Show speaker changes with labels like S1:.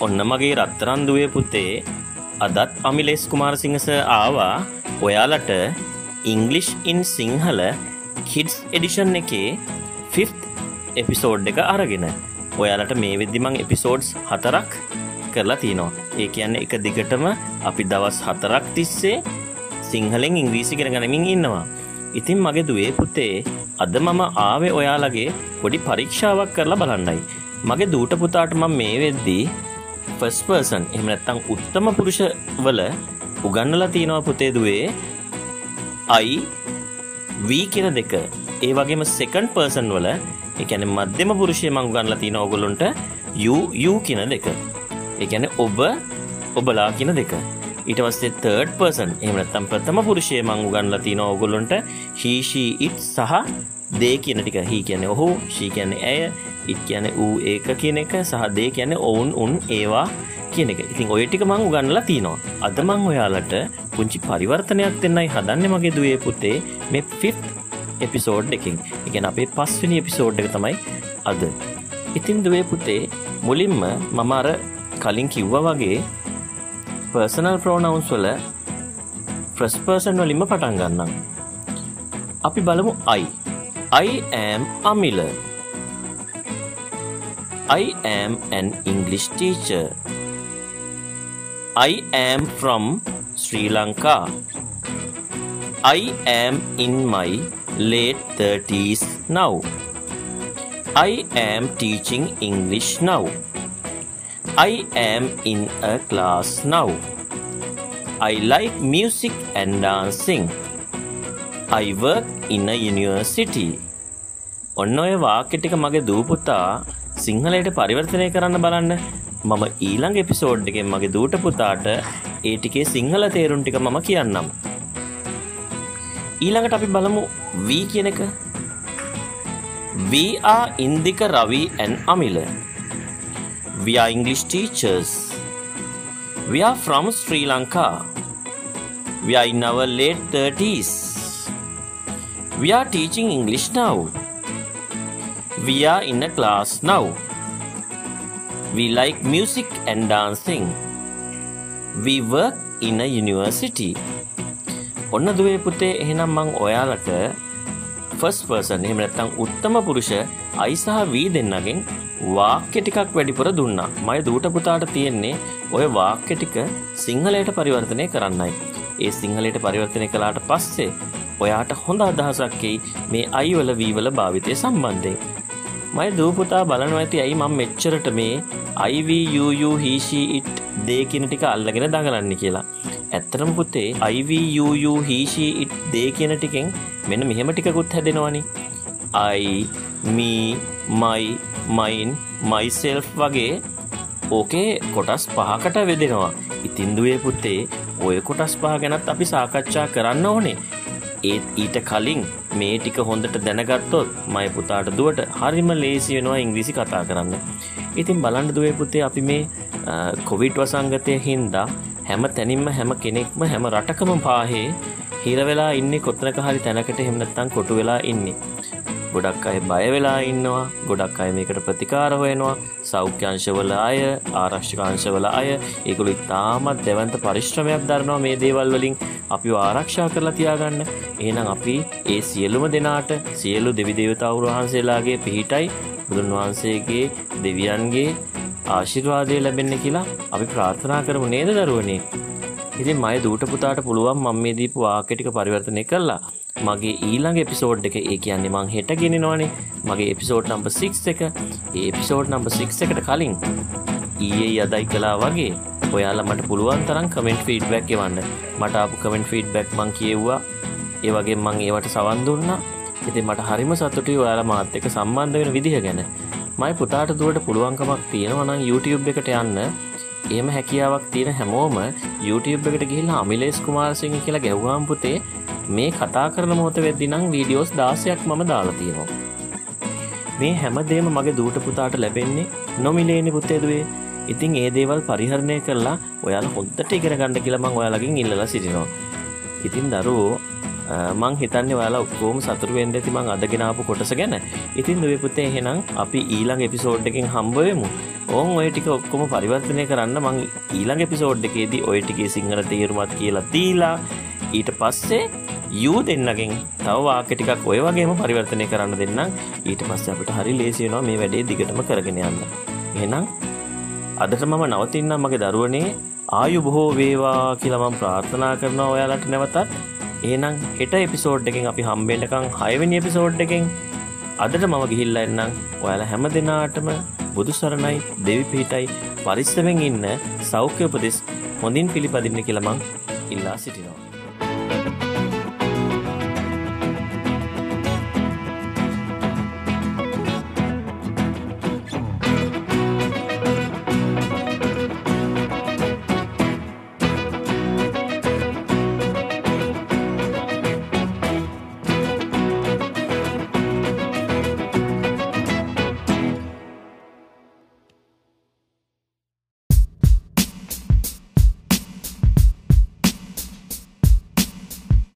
S1: ඔන්න මගේ රත්තරන්දුවේ පුතේ අදත් අමිලෙස් කුමාරසිංහස ආවා. ඔයාලට English in Sinhala kids edition එකේ ෆිෆ් එපිසෝඩ් එක අරගෙන ඔයාලට මේ වෙද්දිමං එපිසෝඩ්ස් හතරක් කරලා තියනවා ඒ කියන්න එක දිගටම අපි දවස් හතරක් තිස්සේ සිංහලෙන් ඉංග්‍රීසි කර ගනමින් ඉන්නවා. ඉතින් මගේ දුවේ පුතේ අද මම ආවේ ඔයාලගේ පොඩි පරීක්ෂාවක් කරලා බලන්නයි. මගේ දූට පුතාට මම මේ වෙද්දී ෆස් පර්සන් එහෙම නැත්තං උත්තම පුරුෂ වල උගන්නලා තියෙනවා පුතේ දුවේ අයි වී කියන දෙක. ඒ වගේම සෙකන්ඩ් පර්සන් වල එකැන මධ්‍යම පුරුෂය මං ගන්නලා තියෙන ඔගොල්ලොන්ට යූ කියන දෙක. එකැන ඔබ ඔබලා කියන දෙක. ඊට පස්සේ තර්ඩ් පර්සන් එහෙම නැත්නම් ප්‍රථම පුරුෂය මං උගන්ලා තියෙන ඕගොල්ලොන්ට he she it සහ they කියන ටික he කියන්නේ ඔහු she කියන්නේ ඇය it කියන්නේ ඌ ඒක කියන එක සහ they කියන්නේ ඔවුන් උන් ඒවා කියන එක. ඉතින් ඔය ටික මං උගන්වලා තිනවා. අද මං ඔයාලට පුංචි පරිවර්තනයක් දෙන්නයි හදන්නේ මගේ දුවේ පුතේ මේ 5th එපිසෝඩ් එකකින්. ඒ කියන්නේ අපේ පස්වෙනි එපිසෝඩ් එක තමයි අද. ඉතින් දුවේ පුතේ මුලින්ම මම අර කලින් කිව්වා වගේ පර්සනල් ප්‍රෝනවුන්ස් වල ෆ්‍රස් පර්සන් වලින්ම පටන් ගන්නම්. අපි බලමු I. I am Amila. I am an English teacher. I am from Sri Lanka. I am in my late 30s now. I am teaching English now. I am in a class now. I like music and dancing. I work in a university. ඔන්න ඔය වාක්‍ය ටික මගේ දූපුතා සිංහලයට පරිවර්තනය කරන්න බලන්න. මම ඊළඟ එපිසෝඩ් එකෙන් මගේ දූට පුතාට ඒ ටිකේ සිංහල තේරුම් ටික මම කියන්නම්. ඊළඟට අපි බලමු V කියන එක. We are Indika Ravi and Amila. We are English teachers. We are from Sri Lanka. We are in our late 30s. We are teaching English now. We are in a class now. We like music and dancing. We work in a university. ඔන්න දුවේ පුතේ එහෙනම් මං ඔයාලට ෆස් person එහෙම නැත්නම් උත්තම පුරුෂ අයි සහ වී දෙන්නගෙන් වාක්‍ය ටිකක් වැඩිපුර දුන්නා. මගේ දූට පුතාට තියෙන්නේ ওই වාක්‍ය ටික සිංහලයට පරිවර්තනය කරන්නයි. ඒ සිංහලයට පරිවර්තනය කළාට පස්සේ ඔයාට හොඳ අදහසක් එයි මේ අයි වල වී වල භාවිතය සම්බන්ධයෙන්. මගේ දූ පුතා බලනවා ඇති ඇයි මම මෙච්චරට මේ IVUU he she it they කියන ටික අල්ලගෙන දඟලන්නේ කියලා. ඇත්තටම පුතේ IVUU he she it they කියන ටිකෙන් මෙන්න මෙහෙම ටිකකුත් හැදෙනවනේ. I me my මයින් මයිසෙල්ෆ් වගේ ඕකේ කොටස් පහකට වෙදෙනවා. ඉතින්දුවේ පුත්තේ ඔය කොටස් පහ ගැනත් අපි සාකච්ඡා කරන්න ඕනේ. ඒත් ඊට කලින් මේ ටික හොඳට දැනගත්තොත් මයි පුතාට දුවට හරිම ලේසි වෙනවා ඉංග්‍රීසි කතා කරන්න. ඉතින් බලන්න දුවේ පුතේ අපි මේ කොවිට් වසංගතය හින්දා හැම තැනින්ම හැම කෙනෙක්ම හැම රටකම පාහේ හිරවෙලා ඉන්නේ කොත්තනක හරි තැනකට හෙමනත්තං කොටු වෙලා ඉන්නේ. ගොඩක් අය බය වෙලා ඉන්නවා. ගොඩක් අය මේකට ප්‍රතිකාර හොයනවා. සෞඛ්‍යංශවල අය ආරක්ෂකාංශවල අය ඒගොලු ඉතාමත් දෙවන්ත පරිශ්‍රමයක් දරනවා මේ දේවල් වලින්. අපි ආරක්ෂා කරලා තියාගන්න. එහෙනම් අපි ඒ සියලුම දෙනාට සියලු දෙවි දේවතාවුරු වහන්සේලාගේ පිහිටයි. බුදුන් වහන්සේගේ දෙවියන්ගේ ආශිර්වාදය ලැබෙන්න කියලා අපි ප්‍රාර්ථනා කරමු නේද දරුවනේ? ඉතින් මය දූට පුතාට පුළුවන් මම මේ දීපු වාක්‍ය ටික පරිවර්තනය කළා. මගේ ඊළඟ එපිසෝඩ් එක ඒ කියන්නේ මං හෙට ගෙනෙනවානේ. මගේ එපිසෝඩ් නම්බ 6 එක. ඒ එපිසෝඩ් නම්බ 6 එකට කලින් ඊයේ යදයි කලා වගේ ඔයාලා මට පුළුවන් තරම් කමෙන්ට් ෆීඩ්බැක් එවන්න. මට ආපු කමෙන්ට් ෆීඩ්බැක් මං කියෙව්වා. ඒ වගේ මං ඒවට සවන් දුන්නා. ඉතින් මට හරිම සතුටුයි ඔයාලා මාත් එක්ක සම්බන්ධ වෙන විදිහ ගැන. මයි පුතාට දුවට පුළුවන්කමක් තියෙනවා නම් YouTube එකට යන්න. එහෙම හැකියාවක් තියෙන හැමෝම YouTube එකට ගිහිල්ලා අමිලේස් කුමාරසිංහ කියලා ගැහුවාම පුතේ මේ කතා කරන මොහොත වෙද්දි නම් වීඩියෝස් 16ක් මම දාලා තියෙනවා. මේ හැමදේම මගේ දූට පුතාට ලැබෙන්නේ නොමිලේනි පුතේ දුවේ. ඉතින් ඒ දේවල් පරිහරණය කරලා ඔයාලා හොද්දට ඉගෙන ගන්න කියලා මම ඔයාලගෙන් ඉල්ලලා සිටිනවා. ඉතින් දරුවෝ මං හිතන්නේ ඔයාලා ඔක්කොම සතුටු වෙන්න ඇති මං අදගෙන ආපු කොටස ගැන. ඉතින් දුවේ පුතේ එහෙනම් අපි ඊළඟ එපිසෝඩ් එකෙන් හම්බ වෙමු. ඕන් ඔය ටික ඔක්කොම පරිවර්තනය කරන්න මං ඊළඟ එපිසෝඩ් එකේදී ඔය ටිකේ සිංහල තේරුමත් කියලා දීලා ඊට පස්සේ යූ දෙන්නගෙන් තව වාක්‍ය ටිකක් ඔය වගේම පරිවර්තනය කරන්න දෙන්නම් ඊට පස්සේ අපිට හරි ලේසි වෙනවා මේ වැඩේ දිගටම කරගෙන යන්න. එහෙනම් අදට මම නවතින්නම් මගේ දරුවනේ ආයු බොහෝ වේවා කියලා මම ප්‍රාර්ථනා කරනවා ඔයාලට නැවතත්. එහෙනම් හෙට එපිසෝඩ් එකෙන් අපි හම්බෙන්නකම් 6 වෙනි එපිසෝඩ් එකෙන් අදට මම ගිහිල්ලා එන්නම්. ඔයාලා හැම දිනාටම බුදු සරණයි දෙවි පිහිටයි පරිස්සමෙන් ඉන්න සෞඛ්‍ය උපදෙස් හොඳින් පිළිපදින්න කියලා මං ඉල්ලා සිටිනවා.